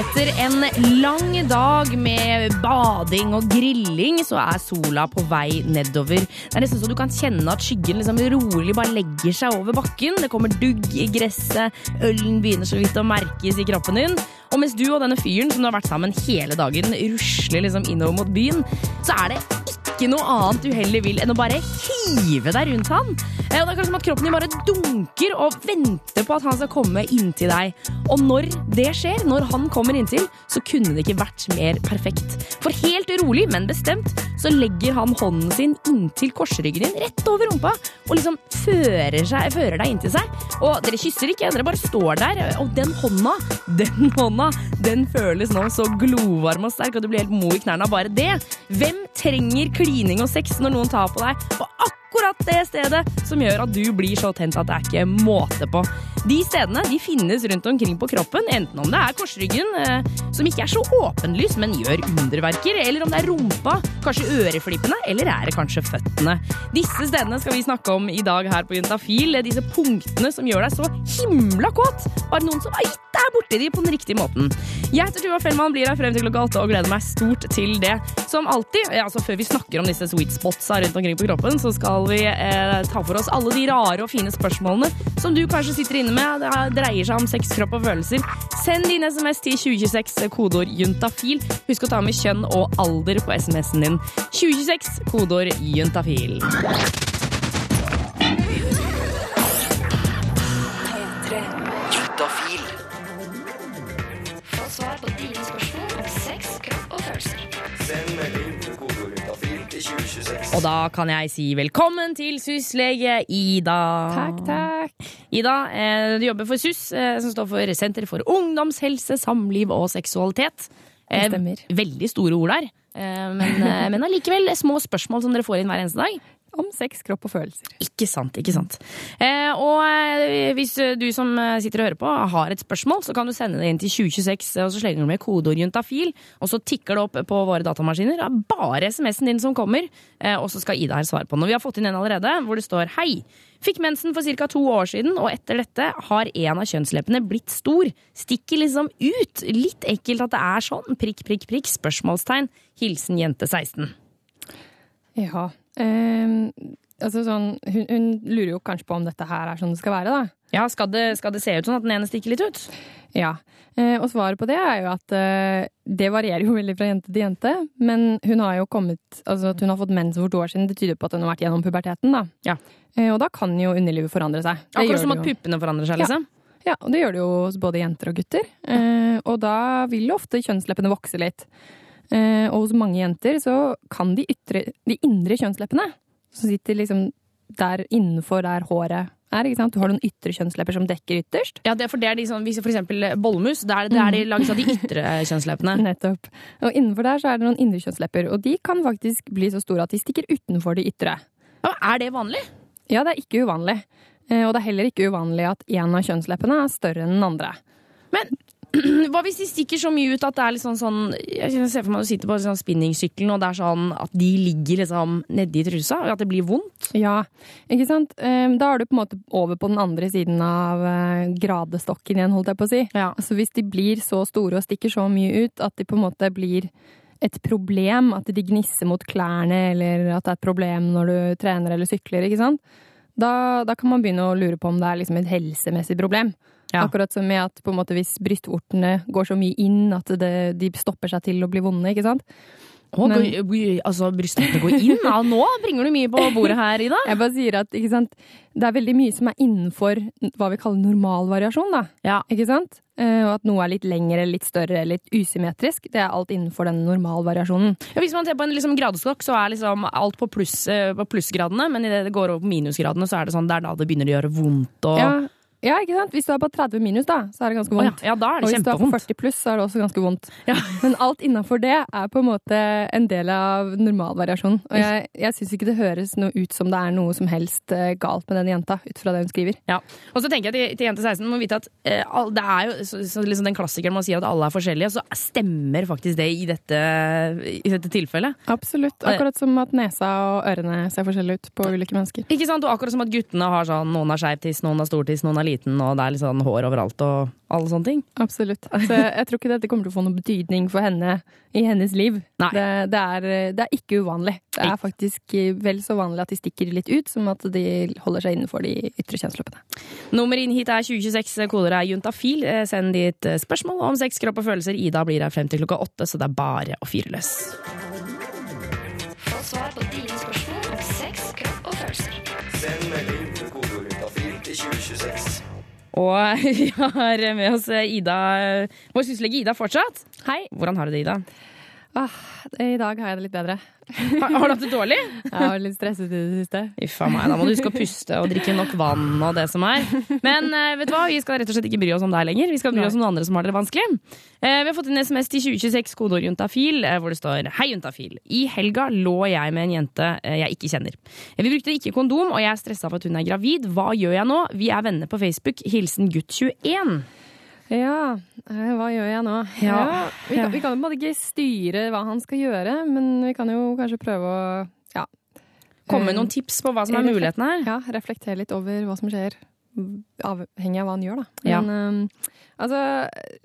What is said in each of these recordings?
Etter en lang dag med bading og grilling, så er sola på vei nedover. Det er nesten så du kan kjenne at skyggen liksom rolig bare legger seg over bakken. Det kommer dugg i gresset, ølen begynner så vidt å merkes i kroppen din. Og mens du og denne fyren som du har vært sammen hele dagen, rusler liksom innover mot byen, så er det ikke noe annet du heller vil enn å bare hive deg rundt han. Eh, Og det er akkurat som at kroppen din bare dunker og venter på at han skal komme inntil deg. Og når det skjer, når han kommer inntil, så kunne det ikke vært mer perfekt. For helt rolig, men bestemt, så legger han hånden sin inntil korsryggen din, rett over rumpa, og liksom fører, seg, fører deg inntil seg. Og dere kysser ikke, dere bare står der, og den hånda, den hånda, den føles nå så glovarm og sterk og du blir helt mo i knærne av bare det. Hvem trenger klining og sex når noen tar på deg på akkurat det stedet som gjør at du blir så tent at det er ikke måte på? De stedene de finnes rundt omkring på kroppen, enten om det er korsryggen, eh, som ikke er så åpenlys, men gjør underverker, eller om det er rumpa, kanskje øreflippene, eller er det kanskje føttene. Disse stedene skal vi snakke om i dag her på Juntafil, disse punktene som gjør deg så himla kåt. Var det noen som har gitt deg borti de på den riktige måten? Jeg heter Tuva Fellmann, blir her frem til klokka åtte og gleder meg stort til det. Som alltid, altså før vi snakker om disse sweet spotsa rundt omkring på kroppen, så skal vi eh, ta for oss alle de rare og fine spørsmålene som du kanskje sitter inne med. Det dreier seg om sex, kropp og følelser. Send din SMS til 2026, kodeord juntafil. Husk å ta med kjønn og alder på SMS-en din. 2026, kodeord. Juntafil. Og da kan jeg si velkommen til SUS-lege Ida. Takk, takk. Ida, eh, du jobber for SUS, eh, som står for Senter for ungdomshelse, samliv og seksualitet. Eh, Det stemmer. Veldig store ord der, men, men allikevel små spørsmål som dere får inn hver eneste dag. Om sex, kropp og følelser. Ikke sant, ikke sant. Eh, og eh, hvis eh, du som eh, sitter og hører på har et spørsmål, så kan du sende det inn til 2026, og så slenger du med kodeord juntafil, og så tikker det opp på våre datamaskiner. Det er bare SMS-en din som kommer, eh, og så skal Ida her svare på den. Og vi har fått inn en allerede, hvor det står Hei! Fikk mensen for ca. to år siden, og etter dette har en av kjønnsleppene blitt stor. Stikker liksom ut. Litt ekkelt at det er sånn. Prikk, prikk, prikk. Spørsmålstegn. Hilsen jente 16. Ja. ehm, altså sånn, hun, hun lurer jo kanskje på om dette her er sånn det skal være, da. Ja, skal det, skal det se ut sånn at den ene stikker litt ut? Ja. Eh, og svaret på det er jo at eh, det varierer jo veldig fra jente til jente. Men hun har jo kommet Altså at hun har fått mens for to år siden, det tyder på at hun har vært gjennom puberteten, da. Ja. Eh, og da kan jo underlivet forandre seg. Det Akkurat som at puppene forandrer seg, Ja. liksom? Ja, og det gjør det jo hos både jenter og gutter. Eh, og da vil jo ofte kjønnsleppene vokse litt. Eh, og hos mange jenter så kan de, ytre, de indre kjønnsleppene, som sitter liksom der innenfor der håret er, ikke sant? Du har noen ytre kjønnslepper som dekker ytterst. Ja, det er for det er de sånn, hvis for eksempel bollemus, der, er, det er de lages av de ytre kjønnsleppene. Nettopp. Og innenfor der så er det noen indre kjønnslepper, og de kan faktisk bli så store at de stikker utenfor de ytre. Ja, er det vanlig? Ja, det er ikke uvanlig. Eh, og det er heller ikke uvanlig at en av kjønnsleppene er større enn den andre. Men hva hvis de stikker så mye ut at det er litt sånn, sånn Jeg ser for meg at du sitter på sånn spinningsykkelen, og det er sånn at de ligger liksom nedi trusa, og at det blir vondt? Ja, ikke sant? Eh, Da er du på en måte over på den andre siden av eh, gradestokken igjen, holdt jeg på å si. Ja. Så hvis de blir så store og stikker så mye ut at de på en måte blir et problem, at de gnisser mot klærne, eller at det er et problem når du trener eller sykler, ikke sant? Da, da kan man begynne å lure på om det er liksom et helsemessig problem. Ja. Akkurat som med at på en måte hvis brystvortene går så mye inn at det, de stopper seg til å bli vonde, ikke sant? Å, Men- går- altså, brystvortene går inn? Ja, nå bringer du mye på bordet her, Ida. Jeg bare sier at ikke sant, det er veldig mye som er innenfor hva vi kaller normalvariasjon. da. Ja. Ikke sant? Eh, Og at noe er litt lengre, litt større, litt usymmetrisk. Det er alt innenfor den normalvariasjonen. Ja, hvis man ser på en liksom, gradestokk, så er liksom alt på, pluss, eh, på plussgradene, men idet det går over på minusgradene, så er det sånn, det er da det begynner å gjøre vondt. Og, Ja, Ja, ikke sant? Hvis du er på 30 minus, da, så er det ganske Å ja, vondt. ja, da er det Og hvis du er på 40 pluss, så er det også ganske vondt. Ja. Men alt innafor det er på en måte en del av normalvariasjonen. Og jeg, jeg syns ikke det høres noe ut som det er noe som helst eh, galt med den jenta, ut fra det hun skriver. Ja. Og så tenker jeg til, til jente 16 må vite at eh, det er jo så, så liksom den klassikeren man sier at alle er forskjellige, så stemmer faktisk det i dette, i dette tilfellet. Absolutt. Akkurat som at nesa og ørene ser forskjellige ut på ulike mennesker. Ikke sant? Og akkurat som at guttene har sånn noen har skeiv tiss, noen har stor tiss, noen har liten, og det er litt sånn hår overalt og alle sånne ting. Absolutt. Så jeg, tror ikke dette kommer til å få noen betydning for henne i hennes liv. Nei. Det, det, er, det er ikke uvanlig. Det er faktisk vel så vanlig at de stikker litt ut, som at de holder seg innenfor de ytre kjønnsløpene. Nummer inn hit er 2026, koder er juntafil. Eh, Send dit eh, spørsmål om sex, kropp og følelser. Ida blir her frem til klokka åtte, så det er bare å fyre løs. Få svar på dine spørsmål om sex, kropp og følelser. Send melding med kodeordet juntafil til 2026. Og vi har med oss Ida, vår syslege Ida fortsatt. Hei! Hvordan har du det, Ida? Ah, I dag har jeg det litt bedre. Har, har du hatt det dårlig? Jeg har vært litt stresset i det siste. Uff a meg, da må du huske å puste og drikke nok vann og det som er. Men eh, vet du hva, vi skal rett og slett ikke bry oss om deg lenger. Vi skal bry oss om noen andre som har det vanskelig. Eh, Vi har fått en SMS til 2026, kodeord juntafil, eh, hvor det står Hei, juntafil. I helga lå jeg med en jente jeg ikke kjenner. Vi brukte ikke kondom, og jeg er stressa for at hun er gravid. Hva gjør jeg nå? Vi er venner på Facebook. Hilsen gutt21. Ja, eh, hva gjør jeg nå? Ja. vi, kan, vi kan jo ikke styre hva han skal gjøre, men vi kan jo kanskje prøve å ja, Komme med Eh, noen tips på hva som er mulighetene her. Ja, reflektere litt over hva som skjer, avhengig av hva han gjør, da. Ja. Men eh, altså,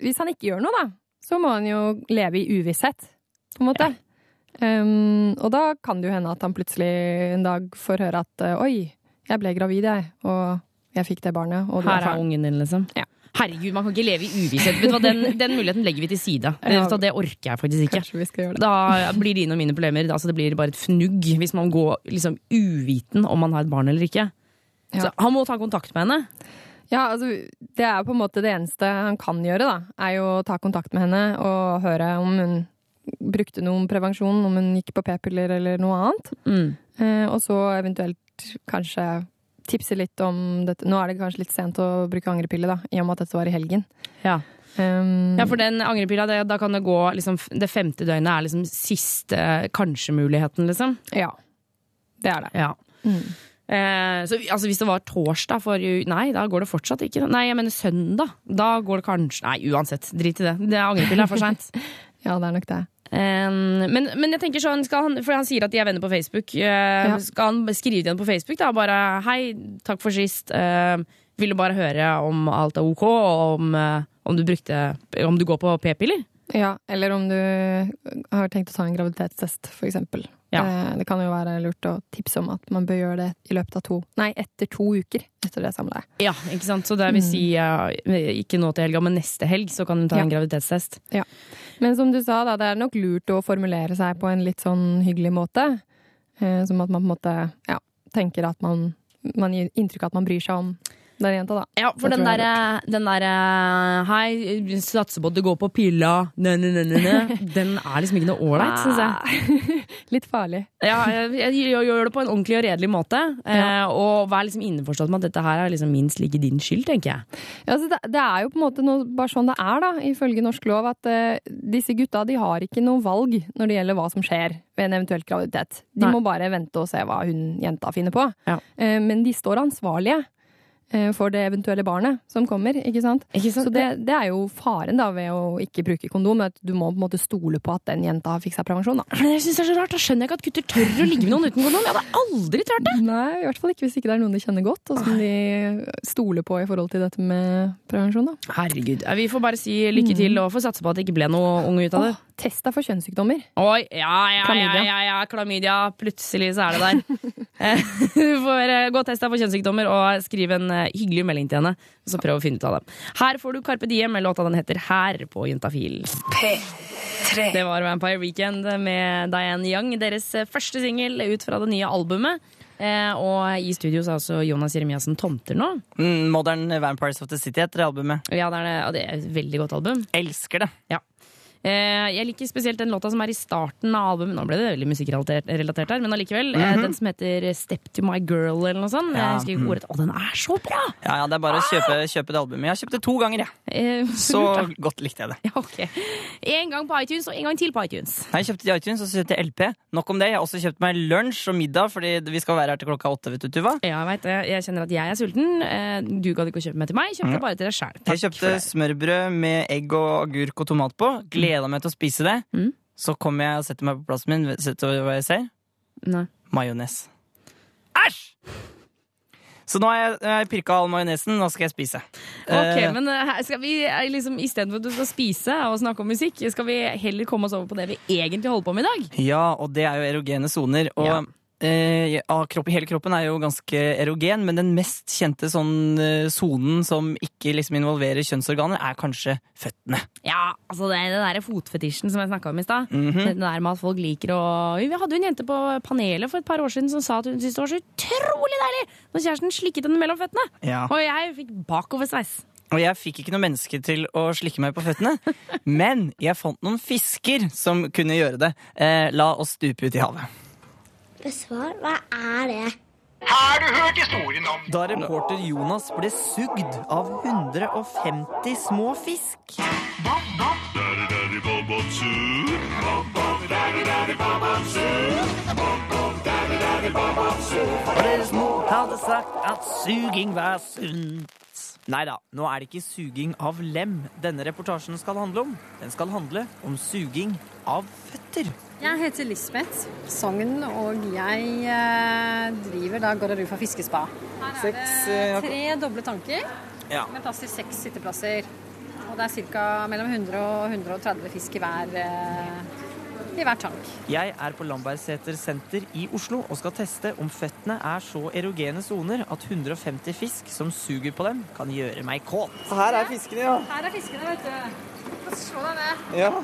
hvis han ikke gjør noe, da, så må han jo leve i uvisshet, på en måte. Um, og da kan det jo hende at han plutselig en dag får høre at oi, jeg ble gravid, jeg, og jeg fikk det barnet, og Her er er ungen din, liksom. Ja. Herregud, man kan ikke leve i uvisshet. Vet du hva, Den, den muligheten legger vi til side. Det, Ja. det orker jeg faktisk ikke. Da blir dine og mine problemer altså Det blir bare et fnugg hvis man går liksom uviten om man har et barn eller ikke. Ja. Så han må ta kontakt med henne. Ja, altså, det er på en måte det eneste han kan gjøre, da. Er jo å ta kontakt med henne og høre om hun brukte noen prevensjon, om hun gikk på p-piller eller noe annet. Mm. Eh, og så eventuelt kanskje tipse litt om dette. Nå er det kanskje litt sent å bruke angrepille, da, i og med at dette var i helgen. Ja. Um, ja, for den angrepilla, det, da kan det gå liksom, Det femte døgnet er liksom siste kanskje-muligheten, liksom. ja. Det er det. Ja. Mm. Eh, så altså, hvis det var torsdag forrige Nei, da går det fortsatt ikke. Nei, jeg mener søndag. Da går det kanskje Nei, uansett. Drit i det. det Angrepille er for seint. Ja, det er nok det. Um, men, men jeg tenker sånn, han, for han sier at de er venner på Facebook. Uh, Skal han skrive til ham på Facebook? da? Bare 'hei, takk for sist'. Uh, du bare høre om alt er ok, og om, uh, om, du, brukte, om du går på p-piller. Ja, eller om du har tenkt å ta en graviditetstest, for eksempel. Ja. Det kan jo være lurt å tipse om at man bør gjøre det i løpet av to Nei, etter to uker etter det samleiet. Ja, ikke sant? Så det vil si uh, ikke nå til helga, men neste helg så kan hun ta Ja. en graviditetstest. Men som du sa, da, det er nok lurt å formulere seg på en litt sånn hyggelig måte. Eh, som at man på en måte ja, tenker at man, man gir inntrykk av at man bryr seg om den jenta, da. Ja, for den derre den der, Hei, satser på at det går på pilla, ne, ne, ne, ne, ne. Den er liksom ikke noe ålreit, syns jeg. Litt farlig. Ja, jeg, jeg, jeg gjør det på en ordentlig og redelig måte. Ja. og vær liksom innforstått med at dette her er liksom minst like din skyld, tenker jeg. Ja, altså det, det er jo på en måte noe, bare sånn det er, da, ifølge norsk lov, at uh, disse gutta de har ikke noe valg når det gjelder hva som skjer ved en eventuell graviditet. De Nei. må bare vente og se hva hun jenta finner på. Ja. Uh, men de står ansvarlige eh, for det eventuelle barnet som kommer, ikke sant? Ikke sant? Så det, det er jo faren da ved å ikke bruke kondom. At du må på en måte stole på at den jenta har fiksa prevensjon. da. Men jeg synes det er så rart, Da skjønner jeg ikke at gutter tør å ligge med noen uten kondom. Jeg hadde aldri turt det! Nei, i hvert fall ikke hvis ikke det er noen de kjenner godt, og som de stoler på i forhold til dette med prevensjon. da. Herregud. Eh, Vi får bare si lykke til og får satse på at det ikke ble noe unge ut av det. Åh, test deg for kjønnssykdommer. Oi, ja, ja, ja, Klamydia. ja, ja, klamydia. Plutselig så er det der. Eh, Du får eh, gå og teste deg for kjønnssykdommer og skrive en eh, hyggelig melding til henne. Så prøv å finne ut av det. Her får du Carpe Diem med låta den heter Her på Juntafil. Det var Vampire Weekend med Diane Young, deres første singel ut fra det nye albumet. Eh, og i studio så er også Jonas Jeremiassen Tomter nå. Mm, Modern Vampires of the City heter albumet. Ja, det er, det, og det er et veldig godt album. Elsker det. Eh, jeg liker spesielt den låta som er i starten av albumet. Nå ble det veldig musikkrelatert her, men allikevel. eh, Den som heter Step to my girl, eller noe sånt. Ja, Jeg husker ikke ordet. Å, den er så bra! Ja, ja, Det er bare å kjøpe, kjøpe det albumet. Jeg har kjøpt det to ganger, jeg. Eh, Så godt likte jeg det. Ja, ok. En gang på iTunes, og en gang til på iTunes. Nei, Jeg kjøpte det i iTunes, og så kjøpte jeg LP. Nok om det. Jeg har også kjøpt meg lunsj og middag, fordi vi skal være her til klokka åtte. vet du, Tuva. Ja, jeg vet det. Jeg kjenner at jeg er sulten. Eh, Du gadd ikke å kjøpe meg til meg, kjøpte bare til deg sjæl. Jeg kjøpte smørbrød med egg og agurk og tomat på. Gleda meg til å spise det. Mm. Så kommer jeg og setter meg på plassen min. Vet du hva jeg ser? Nei. Majones. Æsj! Så nå har jeg, jeg pirka all majonesen, nå skal jeg spise. Ok, uh, men eh, her skal vi eh, liksom, Istedenfor at du skal spise og snakke om musikk, skal vi heller komme oss over på det vi egentlig holder på med i dag. Ja, og det er jo erogene soner. Og Ja. Eh, kroppen, hele kroppen er jo ganske erogen, men den mest kjente sånn eh, sonen som ikke liksom involverer kjønnsorganer, er kanskje føttene. Ja, altså det det der fotfetisjen som jeg snakka om i stad. Mhm. Det der med at folk liker å Vi hadde jo en jente på panelet for et par år siden som sa at hun syntes det var så utrolig deilig når kjæresten slikket henne mellom føttene. Ja. Og jeg fikk bakoversveis. Og jeg fikk ikke noe menneske til å slikke meg på føttene, men jeg fant noen fisker som kunne gjøre det. Eh, la oss stupe ut i havet. Besvar, hva er det? Har du hørt historien om Da reporter Jonas ble sugd av 150 små fisk. Og deres små hadde sagt at suging var sunt. Nei da, nå er det ikke suging av lem denne reportasjen skal handle om. Den skal handle om suging av føtter. Jeg heter Lisbeth Sogn, og jeg eh, driver da Gardarufa fiskespa. Her er Seks, det eh, tre doble tanker Ja. med plass til seks sitteplasser. Og det er ca. mellom 100 og 130 fisk i hver, eh, i hver tank. Jeg er på Lambertseter senter i Oslo og skal teste om føttene er så erogene soner at 150 fisk som suger på dem, kan gjøre meg kåt. Her er fiskene, ja. Her er fiskene, vet du. Få Slå deg ned. ja.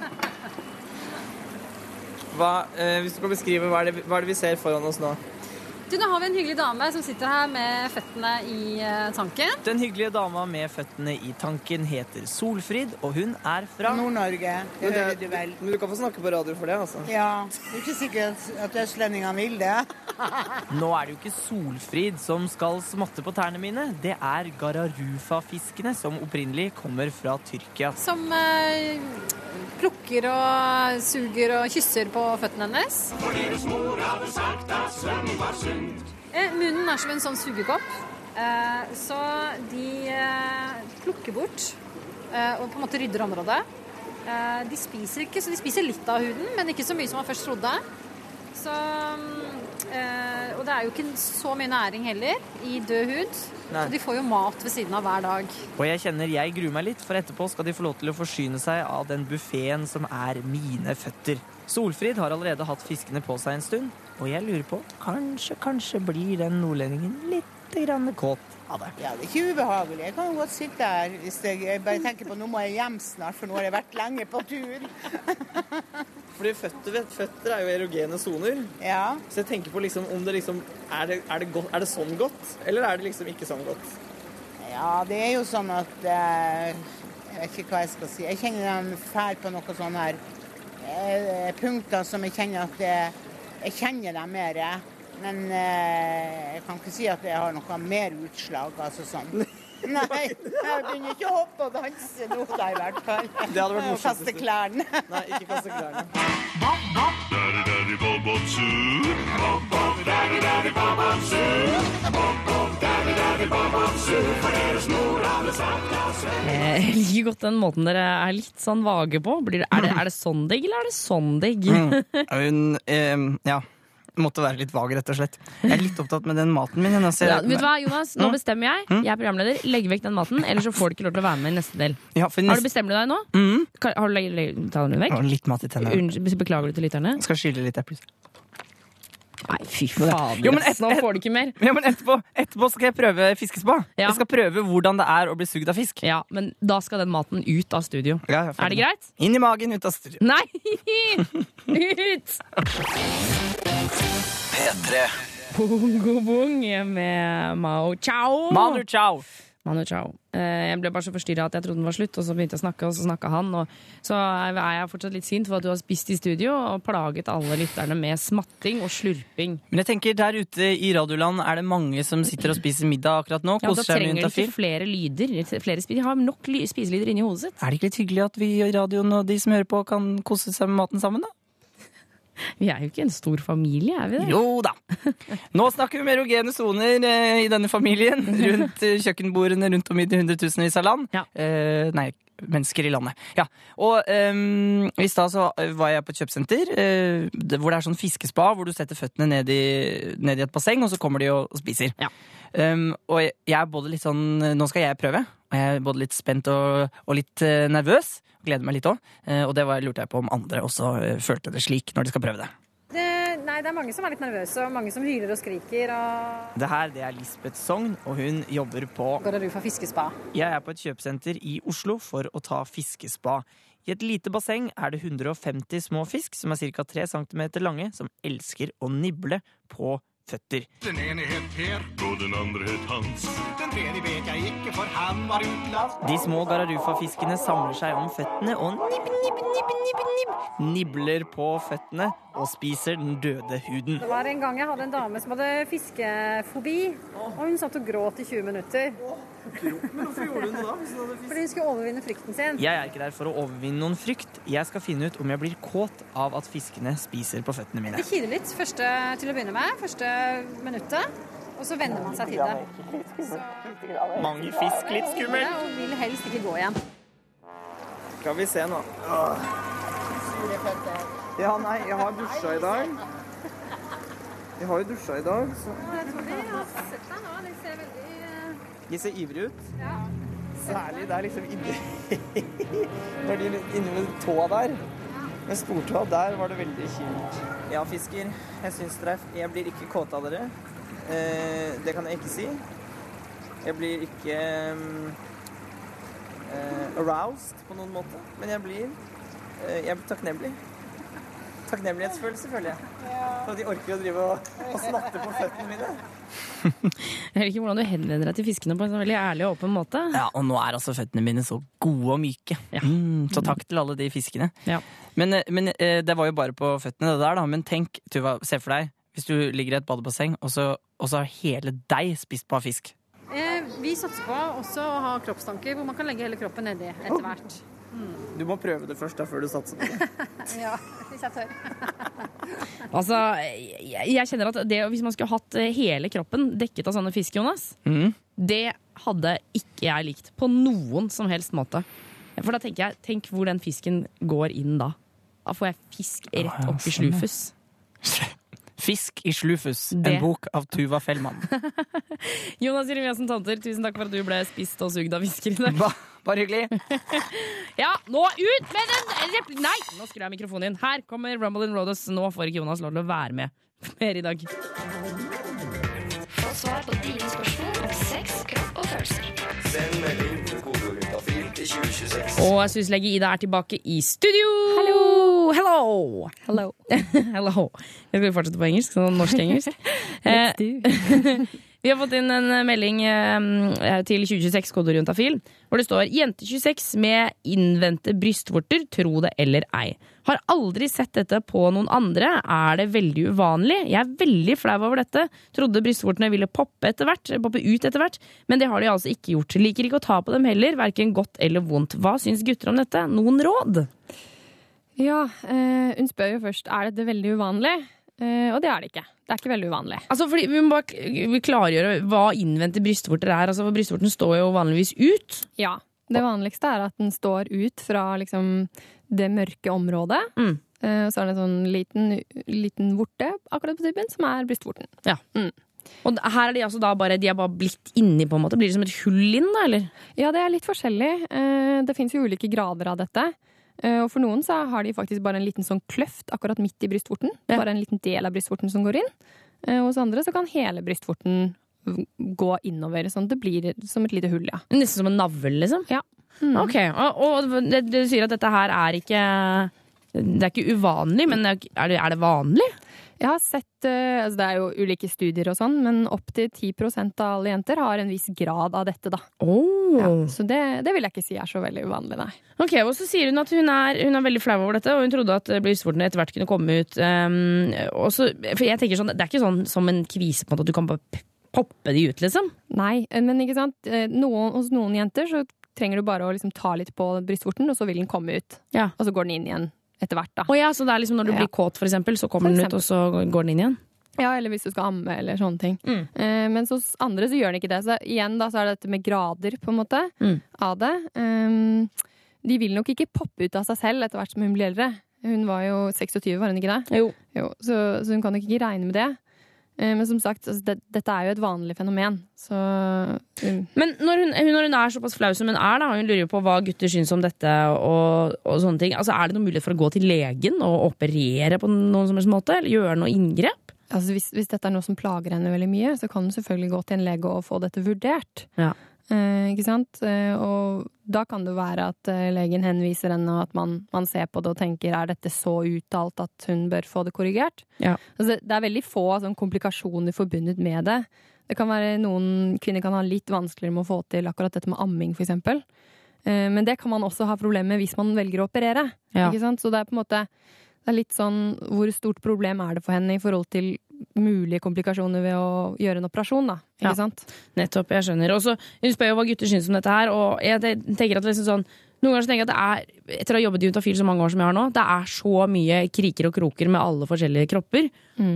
Hva, eh, hvis du kan beskrive, hva er, det, hva er det vi ser foran oss nå? Du, nå har vi en hyggelig dame som sitter her med føttene i eh, tanken. Den hyggelige dama med føttene i tanken heter Solfrid, og hun er fra Nord-Norge, det hører du vel. Men du kan få snakke på radio for det, altså. Ja, det er ikke sikkert at østlendingene vil det. Nå er det jo ikke Solfrid som skal smatte på tærne mine. Det er Gararufa-fiskene som opprinnelig kommer fra Tyrkia. Som eh, plukker og suger og kysser på føttene hennes. Eh, munnen er som en sånn sugekopp. Eh, så de eh, plukker bort eh, og på en måte rydder området. Eh, de spiser ikke, så de spiser litt av huden, men ikke så mye som man først trodde. Så, eh, og det er jo ikke så mye næring heller i død hud. Nei. Så de får jo mat ved siden av hver dag. Og jeg kjenner jeg gruer meg litt, for etterpå skal de få lov til å forsyne seg av den buffeen som er mine føtter. Solfrid har allerede hatt fiskene på seg en stund, og jeg lurer på kanskje, kanskje blir den nordlendingen litt grann kåt av det. Ja, det er ikke ubehagelig. Jeg kan jo godt sitte her hvis jeg, jeg bare tenker på nå må jeg hjem snart, for nå har jeg vært lenge på tur. Fordi føtter, føtter er jo erogene soner, Ja, så jeg tenker på liksom om det liksom er det, er, det godt, er det sånn godt, eller er det liksom ikke sånn godt? ja det er jo sånn at eh, Jeg vet ikke hva jeg skal si. Jeg kjenner dem fær på noen sånne her eh, punkter som jeg kjenner at eh, Jeg kjenner dem mer. Men eh, jeg kan ikke si at jeg har noe mer utslag, altså sånn. Nei, jeg begynner ikke å hoppe og danse nå da, i hvert fall. Det hadde vært morsomt Kaste klærne. Nei, ikke kaste klærne. Jeg liker godt den måten dere er litt sånn vage på. Blir det, er, det, er det sånn digg, eller er det sånn digg? Eh, ja, måtte være litt vag, rett og slett. Jeg er litt opptatt med den maten min. Jeg ser, Ja, vet du hva, Jonas? Nå bestemmer jeg. Jeg er programleder. Legg vekk den maten, ellers så får du ikke lov til å være med i neste del. Ja, for Har du bestemt deg nå? Mm. Har du legget legget- tar den vekk? Litt mat i tennene. Beklager du til lytterne? Skal skille litt epler. Nei, fy fader. Jo, men ass. Nå får du ikke mer. Ja, men etterpå, etterpå skal jeg prøve fiskespa. Ja. Jeg skal prøve hvordan det er å bli sugd av fisk. Ja, men da skal den maten ut av studio. Ja, Er det greit? Inn i magen, ut av studio. Nei! Ut! P3. Bongo bong med Mao Chao. Manu chao. Manu Chao. Eh, Jeg ble bare så forstyrra at jeg trodde den var slutt, og så begynte jeg å snakke, og så snakka han. Så er jeg fortsatt litt sint for at du har spist i studio og plaget alle lytterne med smatting og slurping. Men jeg tenker der ute i radioland er det mange som sitter og spiser middag akkurat nå. Ja, Da Koser seg med trenger du juntafil. ikke flere lyder. Flere de har nok ly- spiselyder inni hodet sitt. Er det ikke litt hyggelig at vi i radioen og de som hører på, kan kose seg med maten sammen, da? Vi er jo ikke en stor familie, er vi det? Jo da! Nå snakker vi om erogene soner eh, i denne familien. Rundt eh, kjøkkenbordene rundt om i de hundretusenvis av land. Ja. Eh, nei, mennesker i landet. Ja. Og um, i stad så var jeg på et kjøpesenter eh, hvor det er sånn fiskespa, hvor du setter føttene ned i, ned i et basseng, og så kommer de og spiser. Ja. Um, og jeg- er både litt sånn Nå skal jeg prøve, og jeg er både litt spent og, og litt eh, nervøs. Gleder meg litt òg. og det var, lurte jeg på om andre også eh, følte det slik når de skal prøve det. Det, nei, det er mange som er litt nervøse, og mange som hyler og skriker. Og Det her det er Lisbeth Sogn, og hun jobber på går du for fiskespa? Jeg er på et kjøpesenter i Oslo for å ta fiskespa. I et lite basseng er det 150 små fisk som er ca. 3 cm lange, som elsker å nible på føtter. Den ene het Per, og den andre het Hans. Den tredje vet jeg ikke, for han var utenlands. De små gararufa-fiskene samler seg om føttene og nibb, nibb, nibb, nibb, nibb, nibler på føttene og spiser den døde huden. Det var en gang jeg hadde en dame som hadde fiskefobi, og hun satt og gråt i 20 minutter. Men hvorfor gjorde hun det da? Fordi hun skulle overvinne frykten sin. Jeg er ikke der for å overvinne noen frykt. Jeg skal finne ut om jeg blir kåt av at fiskene spiser på føttene mine. Det kiler litt første, til å begynne med, første minuttet. Og så venner man seg til det. Mange fisk, litt skummelt. Og vil helst ikke gå igjen. Skal vi se nå. Ja, nei, jeg har dusja i dag. Jeg har jo dusja i dag, så Jeg tror de har sett deg nå. De ser ivrige ut. ja. Særlig der liksom inni Når de inni med tåa der. Med stortåa, der var det veldig kjipt. Ja, fisker. Jeg syns dere er Jeg blir ikke kåt av dere. Eh, det kan jeg ikke si. Jeg blir ikke mm, eh, aroused på noen måte. Men jeg blir eh, Jeg blir takknemlig. Takknemlighetsfølelse, føler jeg. For at de orker å drive og, og snatte på føttene mine. Jeg liker hvordan du henvender deg til fiskene på en sånn veldig ærlig og åpen måte. Ja, og nå er altså føttene mine så gode og myke. Mm, så takk til alle de fiskene. Ja. Men, eh, men eh, det var jo bare på føttene, det der, da. Men tenk, Tuva, se for deg hvis du ligger i et badebasseng, og så, og så har hele deg spist på av fisk. Eh, vi satser på også å ha kroppstanker hvor man kan legge hele kroppen nedi etter hvert. Du må prøve det først, da, før du satser på det. Ja, hvis jeg tør. Altså, jeg, jeg kjenner at det, Hvis man skulle hatt eh, hele kroppen dekket av sånne fisk, Jonas, Mm. det hadde ikke jeg likt på noen som helst måte. For da tenker jeg, tenk hvor den fisken går inn da. Da får jeg fisk rett opp i slufus. Fisk i slufus, Det- en bok av Tuva Fellmann. Jonas Jeremiassen Tanter, tusen takk for at du ble spist og sugd av fisker i dag. Ba, bare hyggelig. Ja, nå ut med den rep... Nei, nå skrur jeg mikrofonen inn. Her kommer Rumble in Rodos. Nå får ikke Jonas lov til å være med mer i dag. Få svar på dine spørsmål om sex, kropp og følelser. Send melding Og syslege Ida er tilbake i studio! Hallo! Hello! Hello. Hello. Jeg skal fortsette på engelsk, sånn norsk-engelsk. Let's do. Vi har fått inn en melding eh, til 2026 kodeorientafil, hvor det står 'Jente26 med innvendte brystvorter, tro det eller ei'. Har aldri sett dette på noen andre. Er det veldig uvanlig? Jeg er veldig flau over dette. Trodde brystvortene ville poppe, etter hvert, poppe ut etter hvert, men det har de altså ikke gjort. Liker ikke å ta på dem heller, verken godt eller vondt. Hva syns gutter om dette? Noen råd? Ja, eh, hun spør jo først er dette veldig uvanlig, eh, og det er det ikke. Det er ikke veldig uvanlig. Altså, fordi Vi må bare klargjøre hva innvendte brystvorter er. Altså, for Brystvorten står jo vanligvis ut. Ja. Det vanligste er at den står ut fra liksom, det mørke området. Mm. Eh, så er det en sånn liten, liten vorte akkurat på typen, som er brystvorten. Og her er de altså da bare, de er bare blitt inni, på en måte. Blir det som et hull inn, da? eller? Ja, det er litt forskjellig. Eh, det fins jo ulike grader av dette. Eh, og for noen så har de faktisk bare en liten sånn kløft akkurat midt i brystvorten. Ja. Bare en liten del av brystvorten som går inn. Eh, hos andre så kan hele brystvorten gå innover, sånn det blir som et lite hull, ja. Nesten som en navl, liksom? Ja. Mm. Ok, Og, og du sier at dette her er ikke Det er ikke uvanlig, men er det, er det vanlig? Jeg har sett eh, altså Det er jo ulike studier og sånn, men opptil 10% av alle jenter har en viss grad av dette, da. Ja, så det, det vil jeg ikke si er så veldig uvanlig, nei. Ok, og så sier hun at hun er, hun er veldig flau over dette, og hun trodde at brystvortene etter hvert kunne komme ut. Um, og så, for jeg tenker sånn, Det er ikke sånn som en kvise på en måte, at du kan bare poppe de ut, liksom. Nei, men ikke sant. Eh, Noen, hos noen jenter så trenger du bare å liksom ta litt på brystvorten, og så vil den komme ut. Ja. Og så går den inn igjen etter hvert, da. Å ja, Så det er liksom når du Ja. blir kåt, for eksempel, så kommer den ut, og så går den inn igjen? Ja, eller hvis du skal amme eller sånne ting. Mm. Eh, mens hos andre så gjør den ikke det. Så igjen da, så er det dette med grader, på en måte, Mm. av det. Um, de vil nok ikke poppe ut av seg selv etter hvert som hun blir eldre. Hun var jo 26, var hun ikke det? Jo. så, så hun kan nok ikke regne med det. Eh, men som sagt, altså, det, dette er jo et vanlig fenomen. Så um, Men når hun, når hun er såpass flau som hun er, da, hun lurer jo på hva gutter syns om dette, og, og sånne ting, altså er det noen mulighet for å gå til legen og operere på noen som helst måte? Eller gjøre noe inngrep? altså, hvis, hvis dette er noe som plager henne veldig mye, så kan hun selvfølgelig gå til en lege og få dette vurdert. Ja. Eh, ikke sant? Eh, og da kan det være at eh, legen henviser henne, og at man, man ser på det og tenker er dette så uttalt at hun bør få det korrigert? Ja. Altså, det er veldig få sånn, komplikasjoner forbundet med det. Det kan være Noen kvinner kan ha litt vanskeligere med å få til akkurat dette med amming. Eh, men det kan man også ha problemer med hvis man velger å operere. Ja. Så det er på en måte det er litt sånn Hvor stort problem er det for henne i forhold til mulige komplikasjoner ved å gjøre en operasjon, da? Ikke Ja. sant? Nettopp, jeg skjønner. Og så Hun spør jo hva gutter syns om dette her, og jeg tenker at det liksom sånn noen ganger tenker jeg at det er, etter å ha jobbet i Juntafil så mange år som jeg har nå, det er så mye kriker og kroker med alle forskjellige kropper,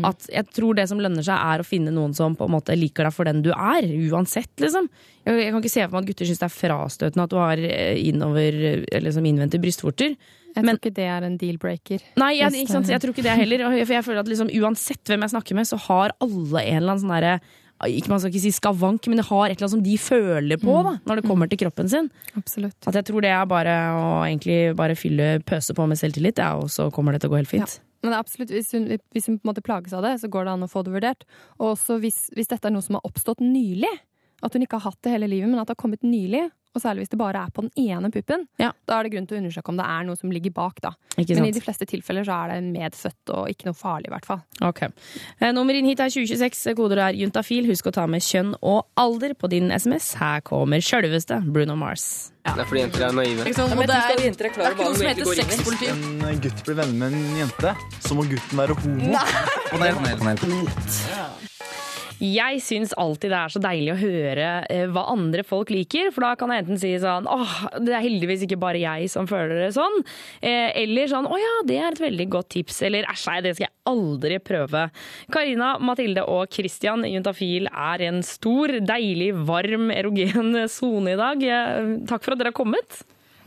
at jeg tror det som lønner seg er å finne noen som på en måte liker deg for den du er, uansett, liksom. Jeg, jeg kan ikke se for meg at gutter syns det er frastøtende at du har eh, innover, eller liksom innvendte brystvorter. Jeg Men- tror ikke det er en deal-breaker. Nei, jeg, jeg tror ikke det heller. For jeg føler at liksom, uansett hvem jeg snakker med, så har alle en eller annen sånn derre Man skal ikke si skavank, men det har et eller annet som de føler på da, når det kommer til kroppen sin. Absolutt. At jeg tror det er bare å egentlig bare fylle, pøse på med selvtillit, ja, og så kommer det til å gå helt fint. Men det er absolutt, hvis hun, hvis hun på en måte plages av det, så går det an å få det vurdert. Og også hvis, hvis dette er noe som har oppstått nylig, at hun ikke har hatt det hele livet, men at det har kommet nylig, og særlig hvis det bare er på den ene puppen, Ja. da er det grunn til å undersøke om det er noe som ligger bak. da. Ikke Men i de fleste tilfeller så er det medfødt og ikke noe farlig, i hvert fall. Ok. Eh, Nummer inn hit er 2026. Koder er juntafil. Husk å ta med kjønn og alder på din SMS. Her kommer sjølveste Bruno Mars. Det er fordi jenter er naive. det er, det er ikke noe som heter sexpoliti. En gutt blir venner med en jente, så må gutten være homo. Jeg syns alltid det er så deilig å høre eh, hva andre folk liker, for da kan jeg enten si sånn åh, det er heldigvis ikke bare jeg som føler det sånn, eh, eller sånn å ja, det er et veldig godt tips, eller æsj, nei, det skal jeg aldri prøve. Karina, Mathilde og Christian Juntafil er en stor, deilig, varm, erogen sone i dag. Eh, Takk for at dere har kommet.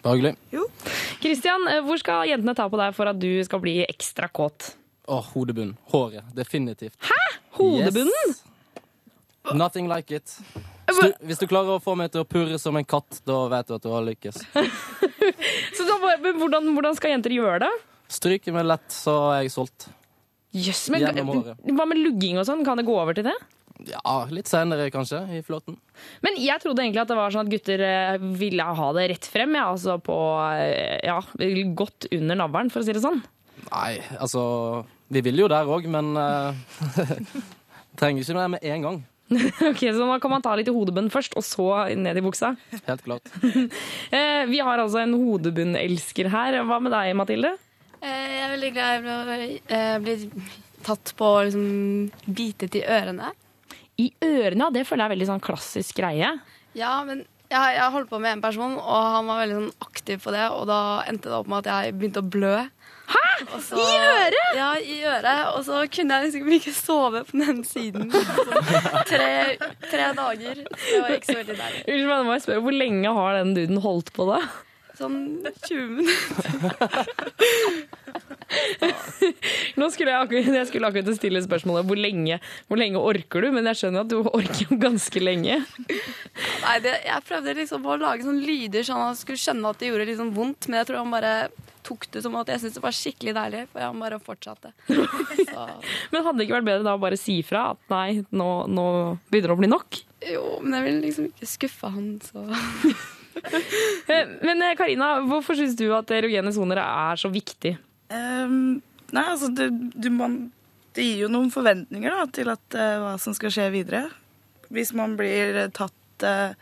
Bare hyggelig. Christian, eh, hvor skal jentene ta på deg for at du skal bli ekstra kåt? Åh, hodebunnen. Håret. Definitivt. Hæ? Hodebunnen? Yes. Nothing like it. Hvis du, hvis du klarer å få meg til å purre som en katt, da vet du at du har lykkes. Så da, men hvordan, hvordan skal jenter gjøre det? Stryker meg lett, så er jeg solgt. Yes, men hva med lugging og sånn? Kan det gå over til det? Ja, litt senere kanskje, i flåten. Men jeg trodde egentlig at det var sånn at gutter eh, ville ha det rett frem, ja, altså på eh, ja, godt under navlen, for å si det sånn. Nei, altså Vi vil jo der òg, men uh, trenger ikke det med en gang. ok, Så da kan man ta litt i hodebunnen først, og så ned i buksa. Helt klart. Eh, vi har altså en hodebunnelsker her. Hva med deg, Mathilde? Eh, Jeg er veldig glad i å eh, bli tatt på liksom bitet i ørene. I ørene. Det føler jeg er veldig sånn klassisk greie. Ja, men jeg, jeg holdt på med en person, og han var veldig sånn aktiv på det, og da endte det opp med at jeg begynte å blø. Hæ? I øret? Ja, i øret. Og så kunne jeg liksom ikke sove på den siden. Tre, tre dager. Det var ikke så veldig deilig. Hvor lenge har den duden holdt på da? Sånn 20 minutter. Nå skulle jeg, akkurat, jeg skulle akkurat stille spørsmålet hvor lenge, hvor lenge orker du, men jeg skjønner at du orker jo ganske lenge. Nei, det, jeg prøvde liksom å lage sånne lyder sånn at han skulle skjønne at det gjorde sånn vondt, men jeg tror han bare tok det som at jeg syntes det var skikkelig deilig, for han bare fortsatte. Men hadde det ikke vært bedre da å bare si fra at nei, nå, nå begynner det å bli nok? jo, men jeg vil liksom ikke skuffe han, så Men eh, Karina, hvorfor syns du at erogene soner er så viktig? Um, nei, altså det, du, man, det gir jo noen forventninger da, til at, uh, hva som skal skje videre. Hvis man blir tatt uh,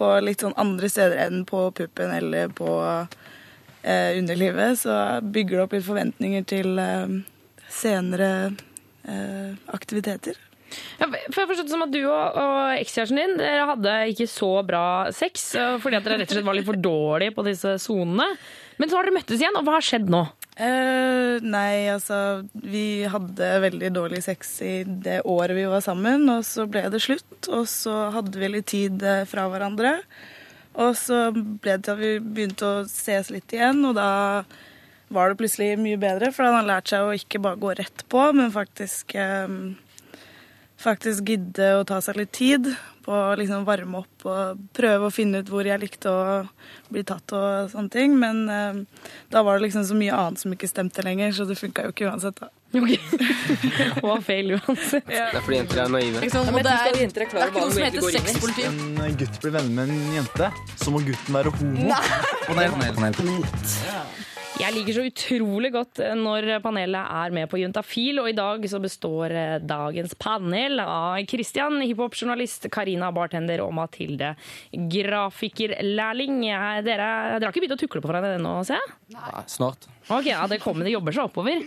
på litt sånn andre steder enn på puppen eller på uh, underlivet, så bygger det opp litt forventninger til eh, senere eh, aktiviteter. Ja, for jeg forstod det som at Du og, og ekskjæresten din dere hadde ikke så bra sex eh, fordi at dere rett og slett var litt for dårlige på disse sonene. Men så har dere møttes igjen, og hva har skjedd nå? Eh, nei, altså Vi hadde veldig dårlig sex i det året vi var sammen, og så ble det slutt. Og så hadde vi litt tid eh, fra hverandre. Og så ble det til at vi begynte å ses litt igjen, og da var det plutselig mye bedre. For han har lært seg å ikke bare gå rett på, men faktisk eh, faktisk gidde å ta seg litt tid på å liksom varme opp og prøve å finne ut hvor jeg likte å bli tatt og sånne ting. Men eh, da var det liksom så mye annet som ikke stemte lenger, så det funka jo ikke uansett, da. Det var feil uansett. Det er fordi jenter er naive. Ikke sant? Og det er, det er ikke noe som heter sexpoliti. En gutt blir venner med en jente, så må gutten være homo. Panel, panel, panel. Jeg liker så utrolig godt når panelet er med på Juntafil, og i dag så består eh, dagens panel av Christian, hiphop-journalist, Karina, bartender, og Mathilde, grafikerlærling. Eh, Dere, dere har ikke begynt å tukle på hverandre ennå, ser jeg? Nei, snart. Ok, ja, det kommer, det jobber seg oppover.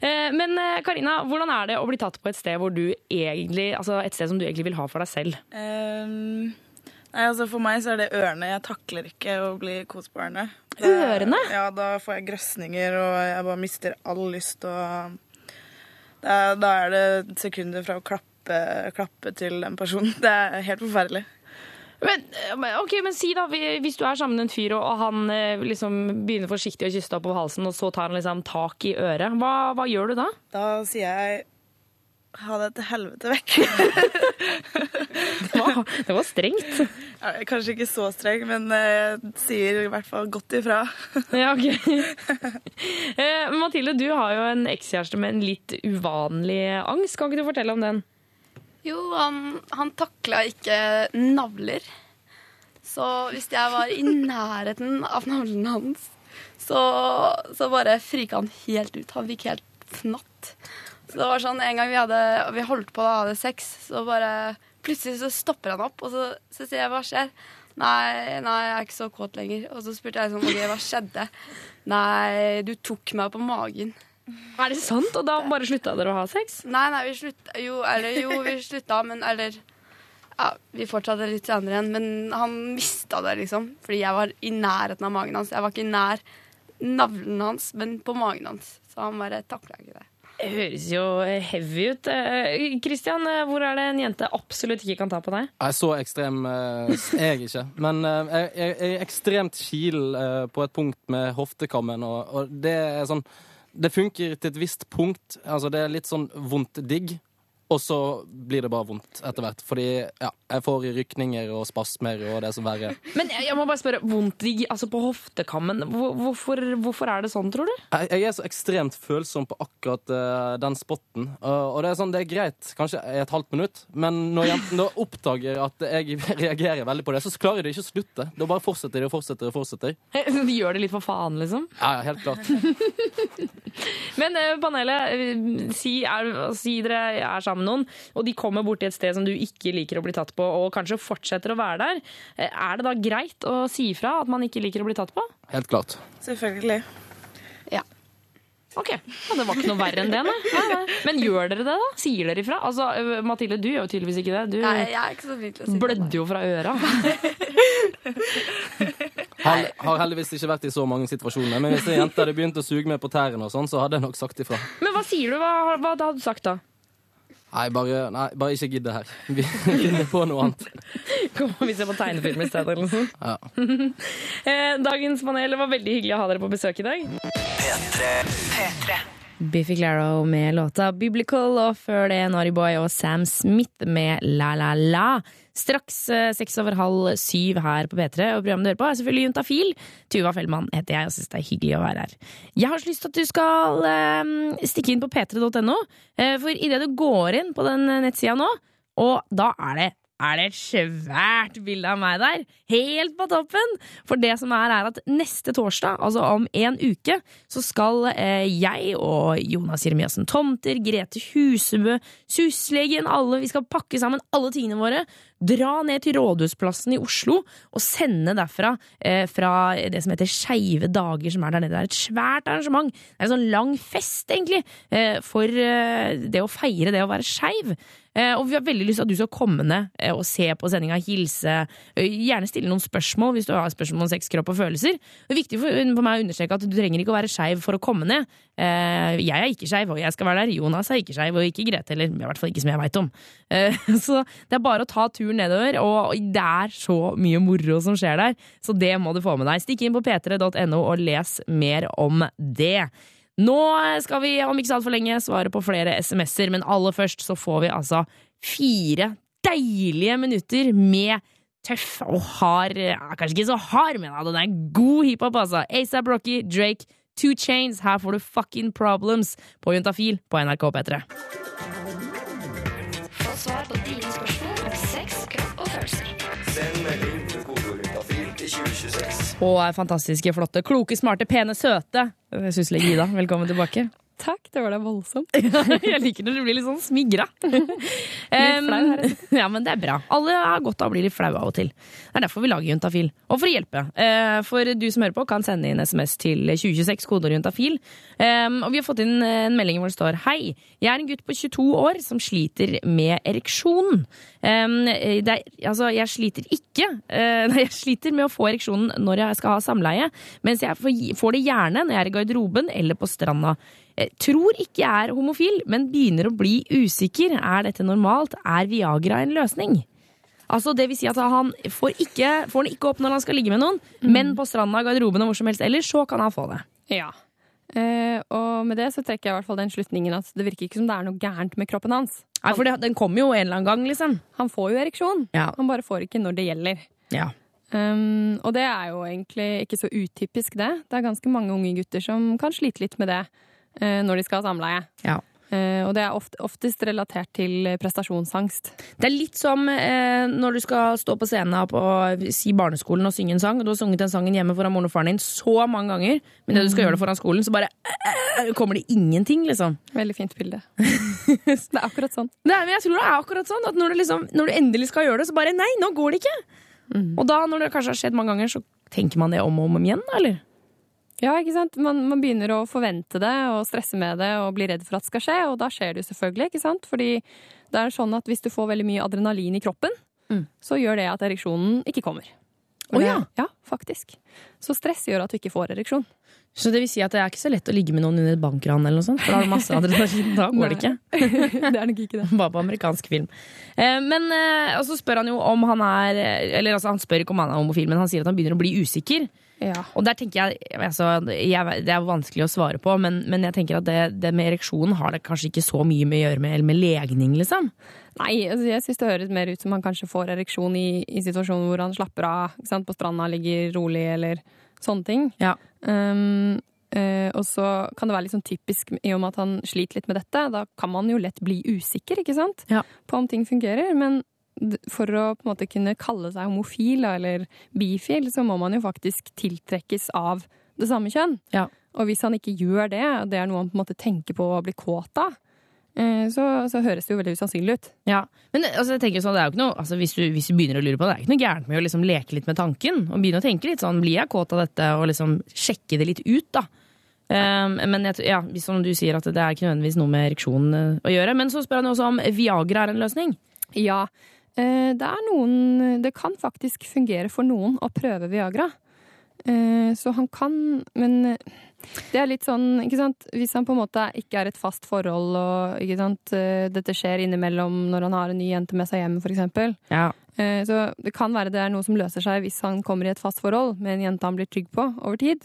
Eh, Men eh, Karina, hvordan er det å bli tatt på et sted hvor du egentlig, altså et sted som du egentlig vil ha for deg selv? Ehm, nei, altså For meg så er det ørene. Jeg takler ikke å bli kost på ørene. Ørene? Ja, da får jeg grøsninger, og jeg bare mister all lyst. Og da, da er det sekunder fra å klappe, klappe til den personen. Det er helt forferdelig. Men, men, ok, men si da, hvis du er sammen med en fyr, og han eh, liksom begynner forsiktig å kysse deg på halsen, og så tar han liksom tak i øret, hva, hva gjør du da? Da sier jeg ha det til helvete vekk. Det var, det var strengt. Ja, kanskje ikke så streng, men jeg sier i hvert fall godt ifra. Ja, ok. Eh, Mathilde, du har jo en ekskjæreste med en litt uvanlig angst. Kan ikke du fortelle om den? Jo, han, han takla ikke navler. Så hvis jeg var i nærheten av navlen hans, så, så bare frika han helt ut. Han fikk helt fnatt. Så det var sånn, En gang vi, hadde, vi holdt på å ha det sex, så bare plutselig så stopper han opp, og så, så sier jeg hva skjer? Nei, nei, jeg er ikke så kåt lenger. Og så spurte jeg sånn, ok, hva skjedde? Nei, du tok meg på magen. Er det sant? Og da bare slutta dere å ha sex? Nei, nei, vi slutta jo, eller jo, vi slutta, men eller ja, Vi fortsatte litt senere igjen, men han mista det, liksom. Fordi jeg var i nærheten av magen hans. Jeg var ikke nær navlen hans, men på magen hans. Så han bare takla ikke det. Det høres jo heavy ut. Kristian, eh, hvor er det en jente absolutt ikke kan ta på deg? Nei, så ekstrem eh, er jeg ikke. Men eh, jeg, jeg, jeg er ekstremt kil på et punkt med hoftekammen, og det er sånn Det funker til et visst punkt. Altså, det er litt sånn vondt digg. Og så blir det bare vondt etter hvert. Fordi ja, jeg får rykninger og spasmer og det som verre. Men jeg, jeg må bare spørre, vondt i, altså på hoftekammen, hvorfor, hvorfor er det sånn, tror du? Jeg, jeg er så ekstremt følsom på akkurat uh, den spotten. Og, og det er sånn, det er greit kanskje i et halvt minutt, men når jentene da oppdager at jeg reagerer veldig på det, så klarer de ikke å slutte. Da bare fortsetter de og fortsetter og fortsetter. De gjør det litt for faen, liksom? Ja, ja, helt klart. Men uh, panelet, eh, si, er, si dere er sammen med noen, og de kommer bort til et sted som du ikke liker å bli tatt på, og kanskje fortsetter å være der. Eh, Er det da greit å si ifra at man ikke liker å bli tatt på? Helt klart. Selvfølgelig. Ja. Ok, ja, Det var ikke noe verre enn det, nei. nei, nei. Men gjør dere det, da? Sier dere ifra? Altså, Mathilde, du gjør jo tydeligvis ikke det. Du Nei, jeg er ikke så flink til å si blødde jo fra øra. Har, har heldigvis ikke vært i så mange situasjoner. Men hvis en jente hadde begynt å suge meg på tærne, og sånn, så hadde jeg nok sagt ifra. Men hva sier du? Hva, hva hadde du sagt da? Nei, bare, nei, bare ikke gidd det her. Vi finner på noe annet. Kom og vi se på tegnefilm i stedet, eller noe sånt. Ja. Eh, Dagens panel, det var veldig hyggelig å ha dere på besøk i dag. Biffy Claro med låta 'Biblical', og før det Naughty Boy og Sam Smith med 'La La La'. Straks eh, seks over halv syv her på P3, og programmet du hører på er selvfølgelig Juntafil. Tuva Fellmann heter jeg, og syns det er hyggelig å være her. Jeg har så lyst til at du skal eh, stikke inn på p3.no, eh, for idet du går inn på den nettsida nå, og da er det er det et svært bilde av meg der. Helt på toppen! For det som er, er at neste torsdag, altså om en uke, så skal eh, jeg og Jonas Jeremiassen Tomter, Grete Husebø, Suslegen, alle, vi skal pakke sammen alle tingene våre, dra ned til Rådhusplassen i Oslo og sende derfra eh, fra det som heter Skeive dager, som er der nede. Det er et svært arrangement. Det er en sånn lang fest, egentlig, eh, for eh, det å feire det å være skeiv. Eh, og vi har veldig lyst til at du skal komme ned eh, og se på sendinga, hilse. eh, Gjerne stille noen spørsmål hvis du har spørsmål om sex, kropp og følelser. Det er viktig for, meg å understreke at du trenger ikke å være skeiv for å komme ned. Jeg er ikke skeiv, og jeg skal være der. Jonas er ikke skeiv, og ikke Grete heller. I hvert fall ikke som jeg veit om. Så det er bare å ta turen nedover, og det er så mye moro som skjer der. Så det må du få med deg. Stikk inn på p3.no og les mer om det. Nå skal vi om ikke så altfor lenge svare på flere SMS-er, men aller først så får vi altså fire deilige minutter med tøff og hard ja, Kanskje ikke så hard, men ja, den er god hiphop, altså. ASAP Rocky, Drake, Two Chains. Her får du Fucking Problems på Juntafil på NRK P3. Få svar på dine spørsmål 2026. er fantastiske, flotte, kloke, smarte, pene, søte Syslege Ida, velkommen tilbake. Takk, det var da voldsomt. jeg liker når du blir litt sånn smigra. Flau her, ja, men det er bra. Alle har godt av å bli litt flaue av og til. Det er derfor vi lager Juntafil. Og for å hjelpe. Eh, For du som hører på, kan sende inn SMS til 2026, kodeord juntafil. Um, Og vi har fått inn en melding hvor det står Hei, jeg er en gutt på 22 år som sliter med ereksjonen. Um, er, altså, jeg sliter ikke eh, Nei, jeg sliter med å få ereksjonen når jeg skal ha samleie, mens jeg får det gjerne når jeg er i garderoben eller på stranda. Eh, Tror ikke jeg er homofil, men begynner å bli usikker. Er dette normalt? Er Viagra en løsning? Altså, det vil si at han får, ikke, får den ikke opp når han skal ligge med noen, men på stranda, garderoben og hvor som helst ellers, så kan han få det. Ja. Eh, og med det så trekker jeg i hvert fall den slutningen at det virker ikke som det er noe gærent med kroppen hans. Nei, for det, den kommer jo en eller annen gang, liksom. Han får jo ereksjon. Ja. Han bare får ikke når det gjelder. Ja. Um, og det er jo egentlig ikke så utypisk, det. Det er ganske mange unge gutter som kan slite litt med det når de skal ha samleie. Ja. Eh, og det er ofte, oftest relatert til prestasjonsangst. Det er litt som eh, når du skal stå på scenen på si barneskolen og synge en sang, du har sunget den sangen hjemme foran moren og faren din så mange ganger, men det du skal gjøre det foran skolen, så bare eh, kommer det ingenting, liksom. Veldig fint bilde. det er akkurat sånn. Nei, men jeg tror det er akkurat sånn, at når du, liksom, når du endelig skal gjøre det, så bare nei, nå går det ikke. Og da, når det kanskje har skjedd mange ganger, så tenker man det om og om igjen, da, eller? Ja, ikke sant? Man, man begynner å forvente det og stresse med det og bli redd for at det skal skje, og da skjer det jo selvfølgelig, ikke sant? Fordi det er sånn at hvis du får veldig mye adrenalin i kroppen, så gjør det at ereksjonen ikke kommer. Å oh, ja. Ja, faktisk. Så stress gjør at du ikke får ereksjon. Så det vil si at det er ikke så lett å ligge med noen under et bankran eller noe sånt, for da har du masse adrenalin. Da går det ikke. det er nok ikke det. Bare på amerikansk film. Eh, men eh, så spør han jo om han er Eller altså, han spør ikke om han er homofil, men han sier at han begynner å bli usikker. Ja. Og der tenker jeg, altså, jeg Det er vanskelig å svare på, men, men jeg tenker at det, det med ereksjon har det kanskje ikke så mye med å gjøre med, eller med legning, liksom. Nei, altså jeg syns det høres mer ut som han kanskje får ereksjon i, i situasjoner hvor han slapper av på stranda, ligger rolig eller sånne ting. Ja. Um, Uh, og så kan det være litt sånn typisk i og med at han sliter litt med dette. Da kan man jo lett bli usikker ikke sant? Ja. på om ting fungerer. Men for å på en måte kunne kalle seg homofil eller bifil, så må man jo faktisk tiltrekkes av det samme kjønn. Ja. Og hvis han ikke gjør det, og det er noe han på en måte tenker på å bli kåt av, eh, så, så høres det jo veldig usannsynlig ut. Ja, men altså, jeg tenker sånn, det er jo ikke noe, altså, hvis, du, hvis du begynner å lure på det, det er ikke noe gærent med å liksom leke litt med tanken. Og begynne å tenke litt sånn, blir jeg kåt av dette? Og liksom sjekke det litt ut, da. Um, men jeg, ja, hvis- som du sier at det er ikke nødvendigvis noe med ereksjon eh, å gjøre. Men så spør han jo også om Viagra er en løsning. Ja, det er noen Det kan faktisk fungere for noen å prøve Viagra. Eh, Så han kan Men eh, det er litt sånn, ikke sant Hvis han på en måte ikke er et fast forhold, og ikke sant, eh, dette skjer innimellom når han har en ny jente med seg hjem, eksempel. Ja. Eh, Så det kan være det er noe som løser seg hvis han kommer i et fast forhold med en jente han blir trygg på over tid.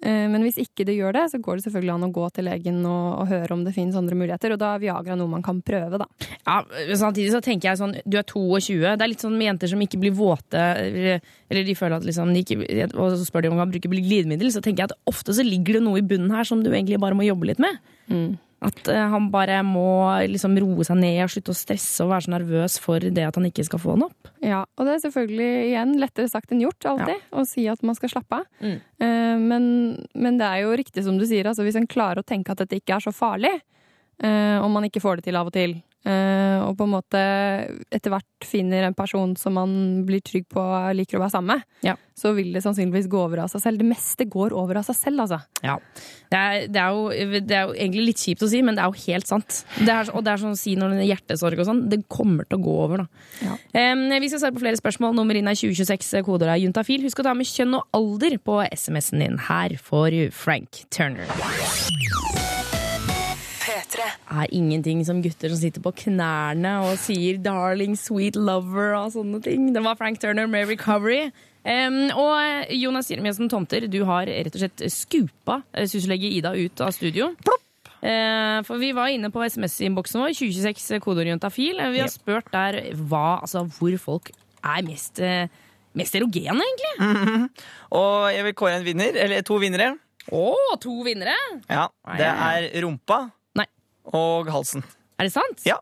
Eh, Men hvis ikke det gjør det, så går det selvfølgelig an å gå til legen og, og høre om det finnes andre muligheter. Og da er Viagra noe man kan prøve, da. Ja, Samtidig så tenker jeg sånn, du er 22. Det er litt sånn med jenter som ikke blir våte, eller, eller de føler at liksom, de ikke, og så spør de om man kan bruke glidemiddel, så tenker jeg at ofte så ligger det noe i bunnen her som du egentlig bare må jobbe litt med. At eh, han bare må liksom roe seg ned og slutte å stresse og være så nervøs for det at han ikke skal få den opp. Ja, og det er selvfølgelig igjen lettere sagt enn gjort alltid, å si at man skal slappe av. Mm. Eh, Men, men det er jo riktig som du sier, altså hvis en klarer å tenke at dette ikke er så farlig, eh, om man ikke får det til av og til, og på en måte etter hvert finner en person som man blir trygg på og liker å være sammen med, så vil det sannsynligvis gå over av seg selv. Det meste går over av seg selv, altså. Ja. Det er, det, er jo, det er jo egentlig litt kjipt å si, men det er jo helt sant. Det er, og det er sånn å si når det er hjertesorg og sånn. Det kommer til å gå over, da. Em, vi skal svare på flere spørsmål. Nummer inn er 2026, kodeord er juntafil. Husk å ta med kjønn og alder på SMS-en din. Her får du Frank Turner. Er ingenting som gutter som sitter på knærne og sier 'darling, sweet lover' og sånne ting. Det var Frank Turner med 'Recovery'. Um, og Jonas Jeremiassen Tomter, du har rett og slett skupa eh, syslege Ida ut av studio. Eh, for vi var inne på SMS-innboksen vår, 2026 kodeorientafil. Vi har spurt der hva, altså, hvor folk er mest, eh, mest erogene, egentlig. Mhm. Og jeg vil kåre en vinner, eller to vinnere. Å, to vinnere? Ja, Det er rumpa og halsen. Er det sant? Ja.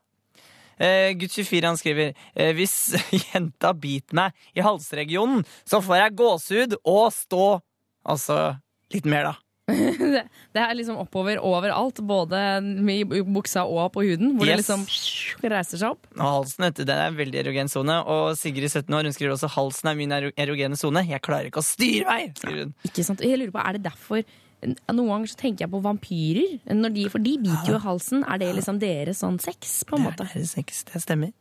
Eh, Gutt 24 han skriver eh, Hvis jenta biter meg i halsregionen, så får jeg gåsehud og stå. Altså litt mer, da. det, det er liksom oppover overalt, både i buksa og på huden, hvor det Yes. liksom reiser seg opp. Og halsen vet du, det er en veldig erogen sone. Og Sigrid 17 år hun skriver også halsen er min erogene sone. Jeg klarer ikke å styre meg! skriver hun. Ikke sant? Jeg lurer på, Er det derfor Noen ganger så tenker jeg på vampyrer, når de, for de biter jo i halsen. Er det liksom deres sånn sex, på en måte? Det er sex, det stemmer.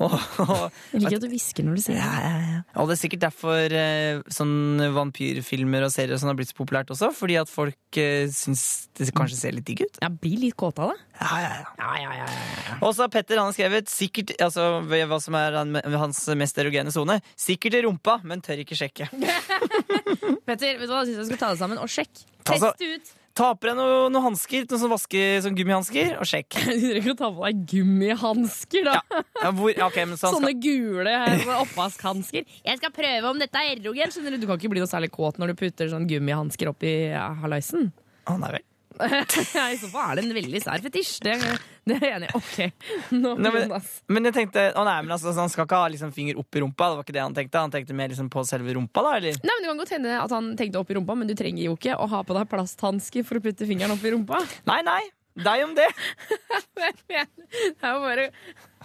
Og, og, Jeg liker at du hvisker når du sier det. og det er sikkert derfor eh, sånn vampyrfilmer og serier sånn har blitt så populært også. Fordi at folk eh, syns det kanskje ser litt digg ut. Ja, Blir litt kåte av det. Ja, ja, ja. Ja, ja, ja. Og så har Petter han har skrevet sikkert, altså, hva som er han- hans mest erogene sone. Sikkert i rumpa, men tør ikke sjekke. Petter, vet du hva? jeg synes Vi skal ta det sammen og sjekk. Ta altså, ut. Ta på deg noen noe hansker, noen sånn vaske, sånn gummihansker, og sjekk. Du trenger ikke å ta på deg gummihansker, da. Ja, hvor, ja, ok, men så Sånne skal, gule eh, oppvaskhansker. Jeg skal prøve om dette er erogen. Skjønner Du Du kan ikke bli noe særlig kåt når du putter sånn gummihansker oppi ja, halaisen. Å, nei vel. I så fall er det en veldig sær fetisj. Det, det er jeg enig i. Ok, nå Nei, men, men jeg tenkte, å nei, men altså, så Han skal ikke ha liksom, finger opp i rumpa. Det var ikke det Han tenkte Han tenkte mer liksom, på selve rumpa. da, eller? Nei, men Det kan godt hende at han tenkte opp i rumpa, men du trenger jo ikke å ha på deg plasthansker for å putte fingeren opp i rumpa. Nei, nei, deg om det. Det er jo bare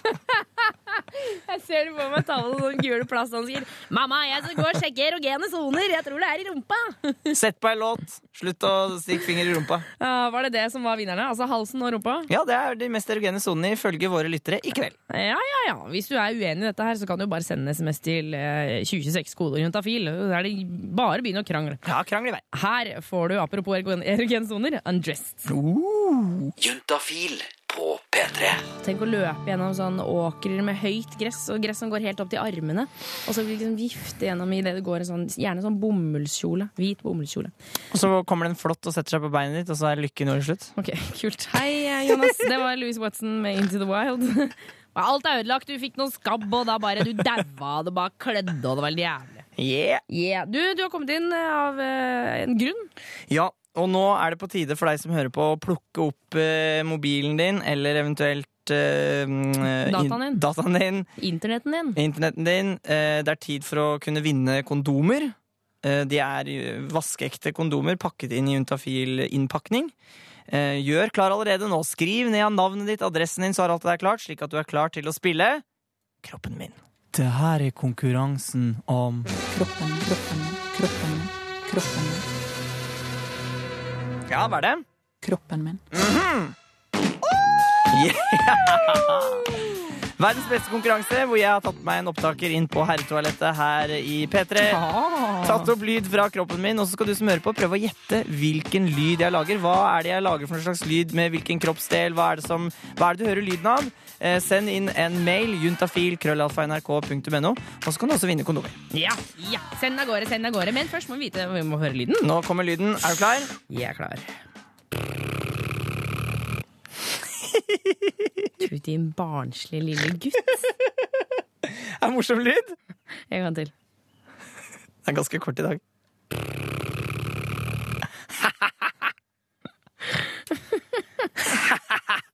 Jeg ser det på meg ta med sånne gule plasthansker. Mamma, jeg skal gå og sjekke erogene soner. Jeg tror det er i rumpa. Sett på en låt. Slutt å stikke finger i rumpa. Ja, var det det som var vinnerne? Altså halsen og rumpa? Ja, det er de mest erogene sonene ifølge våre lyttere i kveld. Ja, ja, ja. Hvis du er uenig i dette, her, så kan du bare sende en SMS til 2026 koder juntafil. Da er det bare å begynne å krangle. Ja, krangle i vei. Her får du, apropos erogene soner, undressed. Juntafil på P3. Tenk å løpe gjennom sånn åkrer med høyt gress, og gress som går helt opp til armene. Og så liksom vifte gjennom i det det går en sånn, gjerne sånn bomullskjole. Hvit bomullskjole. Og så kommer det en flått og setter seg på beinet ditt, og så er lykken over slutt. Ok, kult. Hei, Jonas. Det var Louise Watson med Into the Wild. Alt er ødelagt. Du fikk noen skabb, og da bare du daua. Det bare klødde, og det var jævlig. Yeah. Yeah. Du, du har kommet inn av eh, en grunn. Ja, og nå er det på tide for deg som hører på, å plukke opp eh, mobilen din, eller eventuelt eh, mm, Dataen din. in- dataen din, Internetten din. internetten din. Eh, det er tid for å kunne vinne kondomer. Eh, de er eh, vaskeekte kondomer pakket inn i untafil innpakning. Eh, gjør klar allerede nå. Skriv ned navnet ditt, adressen din, så har alt det der klart, slik at du er klar til å spille Kroppen min. Det her er konkurransen om Kroppen, kroppen, kroppen, kroppen min. Ja, hva er det? Kroppen min. Yeah! Verdens beste konkurranse, hvor jeg har tatt meg en opptaker inn på herretoalettet her i P3. Tatt opp lyd fra kroppen min, og så skal du som hører på prøve å gjette hvilken lyd jeg lager. Hva er det jeg lager for en slags lyd med hvilken kroppsdel? Hva er det, som, hva er det du hører lyden av? Eh, send inn en mail, juntafil, krøllalfa.nrk.no, og så kan du også vinne kondomer. Ja, ja. Send av gårde, send av gårde. Men først må vi vite vi må høre lyden. Nå kommer lyden. Er du klar? Jeg er klar. Du din barnslige lille gutt. Er det morsom lyd? En gang til. Det er ganske kort i dag.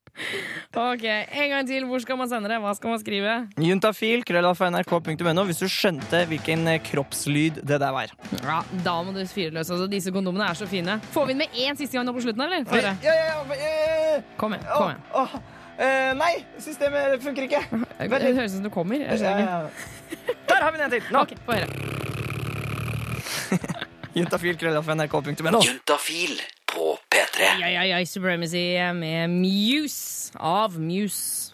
Ok, En gang til. Hvor skal man sende det? Hva skal man skrive? Juntafil, krøllalfa.nrk.no, hvis du skjønte hvilken eh, kroppslyd det der var. Ja, Da må du fyre løs. Altså, disse kondomene er så fine. Får vi inn med én siste gang nå på slutten, eller? Få. Ja, ja, ja, Kom igjen. kom igjen. åh, Uh, nei, systemet funker ikke. Det høres ut som du kommer. Jeg skjønner Ja, ikke. Der har vi den en til. Nå. Ok, Få høre. Juntafil, krøllalfa.nrk.no. Juntafil P3. Ja, ja, ja, Supremacy med Muse av Muse.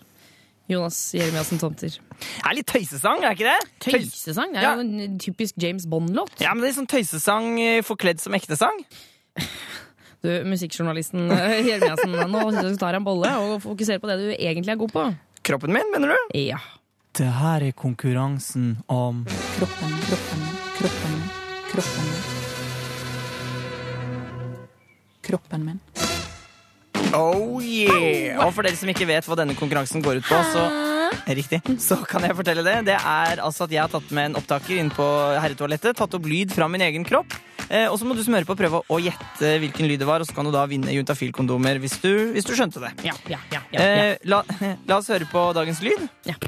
Jonas Jeremiassen Tomter. Det er litt tøysesang, er ikke det? Tøysesang? Det er jo en typisk James Bond-låt. Ja, men det er sånn tøysesang eh, forkledd som ekte sang. Du, musikkjournalisten eh, Jeremiassen, nå synes jeg en bolle og fokusere på det du egentlig er god på. Kroppen min, mener du? Ja. Det her er konkurransen om Kroppen, kroppen, kroppen, kroppen. Kroppen min. Oh yeah! Og for dere som ikke vet hva denne konkurransen går ut på, så Riktig. Så kan jeg fortelle det. Det er altså at jeg har tatt med en opptaker inn på herretoalettet, tatt opp lyd fra min egen kropp. Eh, og så må du som hører på prøve å gjette hvilken lyd det var, og så kan du da vinne juntafil-kondomer hvis du, hvis du skjønte det. Ja, ja, ja, ja, ja. Eh, la, la oss høre på dagens lyd. Ja.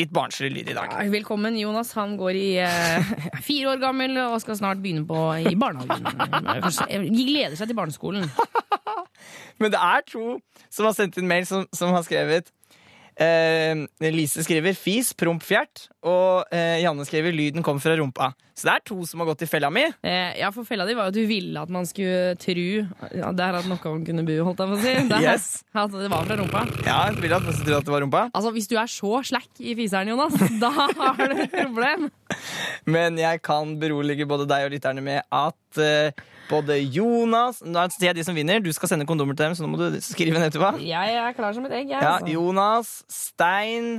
Litt barnslig lyd i dag. Ja, Velkommen, Jonas. Han går i eh, fire år gammel og skal snart begynne på i barnehagen. De gleder seg til barneskolen. Men det er to som har sendt inn mail som, som har skrevet eh, Lise skriver 'fis, promp, fjert', og eh, Janne skriver 'lyden kom fra rumpa'. Så det er to som har gått i fella mi. Eh, ja, for fella di var jo at du ville at man skulle tru ja, Der at noen kunne bu, holdt jeg på å si. Der, Yes. At det var fra rumpa. Ja, jeg ville at man skulle tro at det var rumpa. Altså, Hvis du er så slack i fiseren, Jonas, da har du et problem. Men jeg kan berolige både deg og lytterne med at eh, både Jonas Nå sier jeg de som vinner. Du skal sende kondomer til dem, så nå må du skrive ned til hva. Jeg er klar som et egg. Jeg, Ja, altså. Jonas, Stein,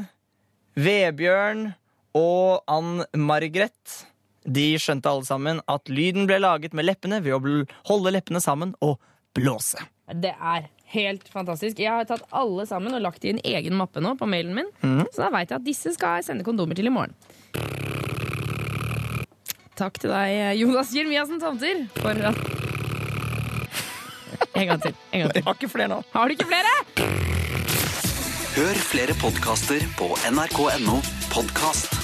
Vebjørn og Ann Margret. De skjønte alle sammen at lyden ble laget med leppene ved å holde leppene sammen og blåse. Det er helt fantastisk. Jeg har tatt alle sammen og lagt i en egen mappe nå på mailen min. Mm. Så da veit jeg at disse skal jeg sende kondomer til i morgen. Takk til deg, Jonas Jeremiassen Tomter, for at En gang til. En gang til. Jeg har ikke flere nå. Har du ikke flere? Hør flere podkaster på nrk.no podkast.